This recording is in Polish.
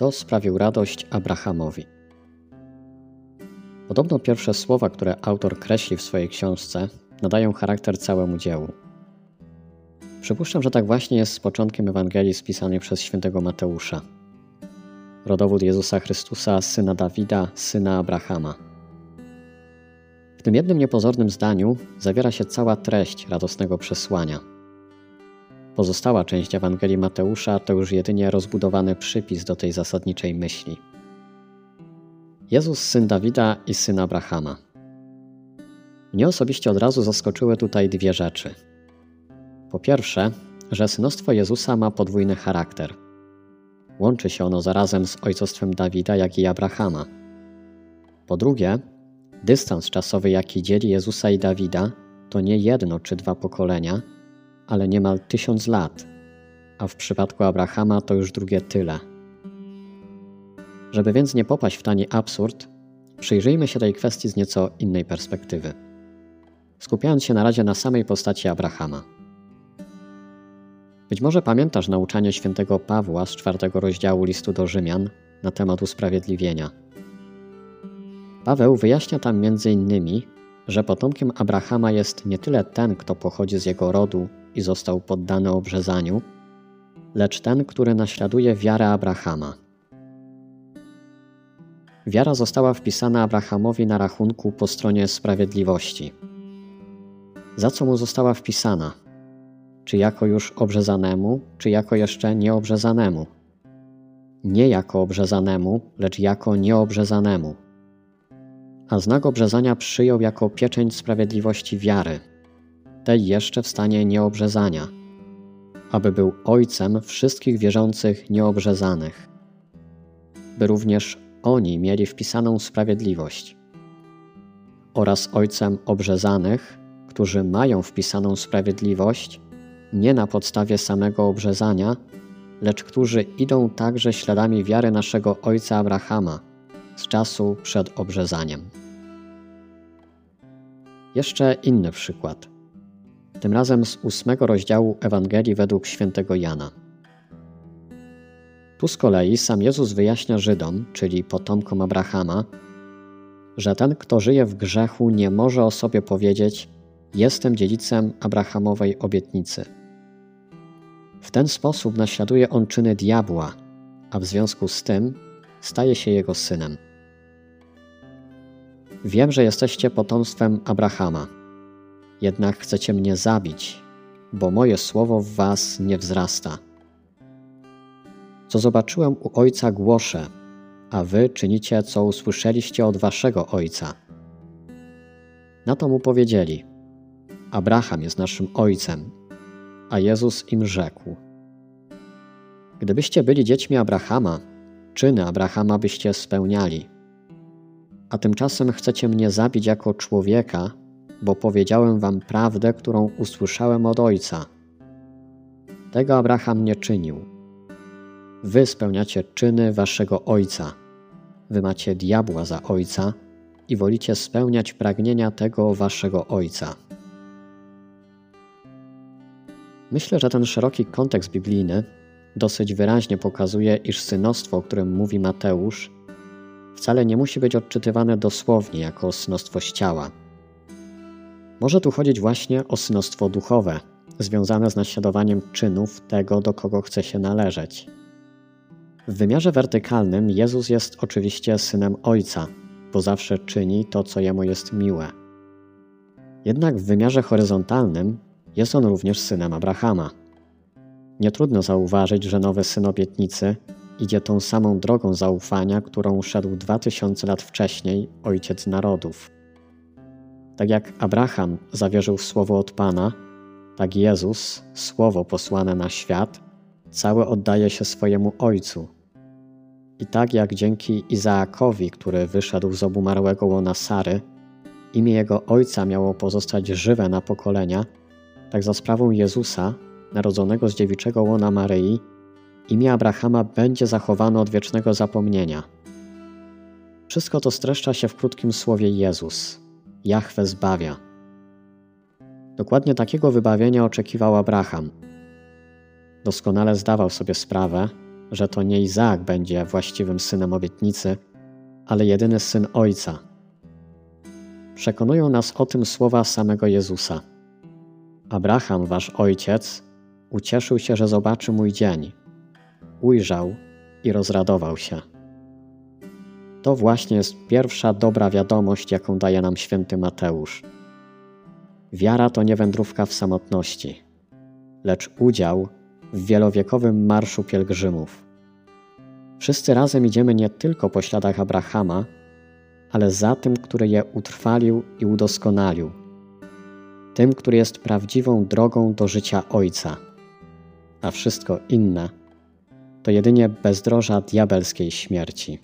Kto sprawił radość Abrahamowi? Podobno pierwsze słowa, które autor kreśli w swojej książce, nadają charakter całemu dziełu. Przypuszczam, że tak właśnie jest z początkiem Ewangelii spisanej przez świętego Mateusza. Rodowód Jezusa Chrystusa, syna Dawida, syna Abrahama. W tym jednym niepozornym zdaniu zawiera się cała treść radosnego przesłania. Pozostała część Ewangelii Mateusza to już jedynie rozbudowany przypis do tej zasadniczej myśli. Jezus, syn Dawida i syn Abrahama. Mnie osobiście od razu zaskoczyły tutaj dwie rzeczy. Po pierwsze, że synostwo Jezusa ma podwójny charakter. Łączy się ono zarazem z ojcostwem Dawida, jak i Abrahama. Po drugie, dystans czasowy, jaki dzieli Jezusa i Dawida, to nie jedno czy dwa pokolenia, ale niemal tysiąc lat, a w przypadku Abrahama to już drugie tyle. Żeby więc nie popaść w tani absurd, przyjrzyjmy się tej kwestii z nieco innej perspektywy. Skupiając się na razie na samej postaci Abrahama. Być może pamiętasz nauczanie świętego Pawła z czwartego rozdziału listu do Rzymian na temat usprawiedliwienia. Paweł wyjaśnia tam między innymi, że potomkiem Abrahama jest nie tyle ten, kto pochodzi z jego rodu i został poddany obrzezaniu, lecz ten, który naśladuje wiarę Abrahama. Wiara została wpisana Abrahamowi na rachunku po stronie sprawiedliwości. Za co mu została wpisana? Czy jako już obrzezanemu, czy jako jeszcze nieobrzezanemu? Nie jako obrzezanemu, lecz jako nieobrzezanemu. A znak obrzezania przyjął jako pieczęć sprawiedliwości wiary, tej jeszcze w stanie nieobrzezania, aby był ojcem wszystkich wierzących nieobrzezanych, by również oni mieli wpisaną sprawiedliwość, oraz ojcem obrzezanych, którzy mają wpisaną sprawiedliwość nie na podstawie samego obrzezania, lecz którzy idą także śladami wiary naszego ojca Abrahama z czasu przed obrzezaniem. Jeszcze inny przykład. Tym razem z ósmego rozdziału Ewangelii według świętego Jana. Tu z kolei sam Jezus wyjaśnia Żydom, czyli potomkom Abrahama, że ten, kto żyje w grzechu, nie może o sobie powiedzieć: Jestem dziedzicem Abrahamowej obietnicy. W ten sposób naśladuje on czyny diabła, a w związku z tym staje się jego synem. Wiem, że jesteście potomstwem Abrahama, jednak chcecie mnie zabić, bo moje słowo w was nie wzrasta. Co zobaczyłem u ojca, głoszę, a wy czynicie, co usłyszeliście od waszego ojca. Na to mu powiedzieli: Abraham jest naszym ojcem. A Jezus im rzekł: Gdybyście byli dziećmi Abrahama, czyny Abrahama byście spełniali. A tymczasem chcecie mnie zabić jako człowieka, bo powiedziałem wam prawdę, którą usłyszałem od Ojca. Tego Abraham nie czynił. Wy spełniacie czyny waszego Ojca. Wy macie diabła za Ojca i wolicie spełniać pragnienia tego waszego Ojca. Myślę, że ten szeroki kontekst biblijny dosyć wyraźnie pokazuje, iż synostwo, o którym mówi Mateusz, wcale nie musi być odczytywane dosłownie jako synostwo z ciała. Może tu chodzić właśnie o synostwo duchowe, związane z naśladowaniem czynów tego, do kogo chce się należeć. W wymiarze wertykalnym Jezus jest oczywiście synem Ojca, bo zawsze czyni to, co jemu jest miłe. Jednak w wymiarze horyzontalnym jest on również synem Abrahama. Nie trudno zauważyć, że nowy syn obietnicy idzie tą samą drogą zaufania, którą szedł dwa tysiące lat wcześniej ojciec narodów. Tak jak Abraham zawierzył słowo od Pana, tak Jezus, słowo posłane na świat, całe oddaje się swojemu Ojcu. I tak jak dzięki Izaakowi, który wyszedł z obumarłego łona Sary, imię jego ojca miało pozostać żywe na pokolenia, tak za sprawą Jezusa, narodzonego z dziewiczego łona Maryi, imię Abrahama będzie zachowane od wiecznego zapomnienia. Wszystko to streszcza się w krótkim słowie Jezus. Jahwe zbawia. Dokładnie takiego wybawienia oczekiwał Abraham. Doskonale zdawał sobie sprawę, że to nie Izaak będzie właściwym synem obietnicy, ale jedyny syn ojca. Przekonują nas o tym słowa samego Jezusa. Abraham, wasz ojciec, ucieszył się, że zobaczy mój dzień. Ujrzał i rozradował się. To właśnie jest pierwsza dobra wiadomość, jaką daje nam święty Mateusz. Wiara to nie wędrówka w samotności, lecz udział w wielowiekowym marszu pielgrzymów. Wszyscy razem idziemy nie tylko po śladach Abrahama, ale za tym, który je utrwalił i udoskonalił, tym, który jest prawdziwą drogą do życia Ojca, a wszystko inne to jedynie bezdroża diabelskiej śmierci.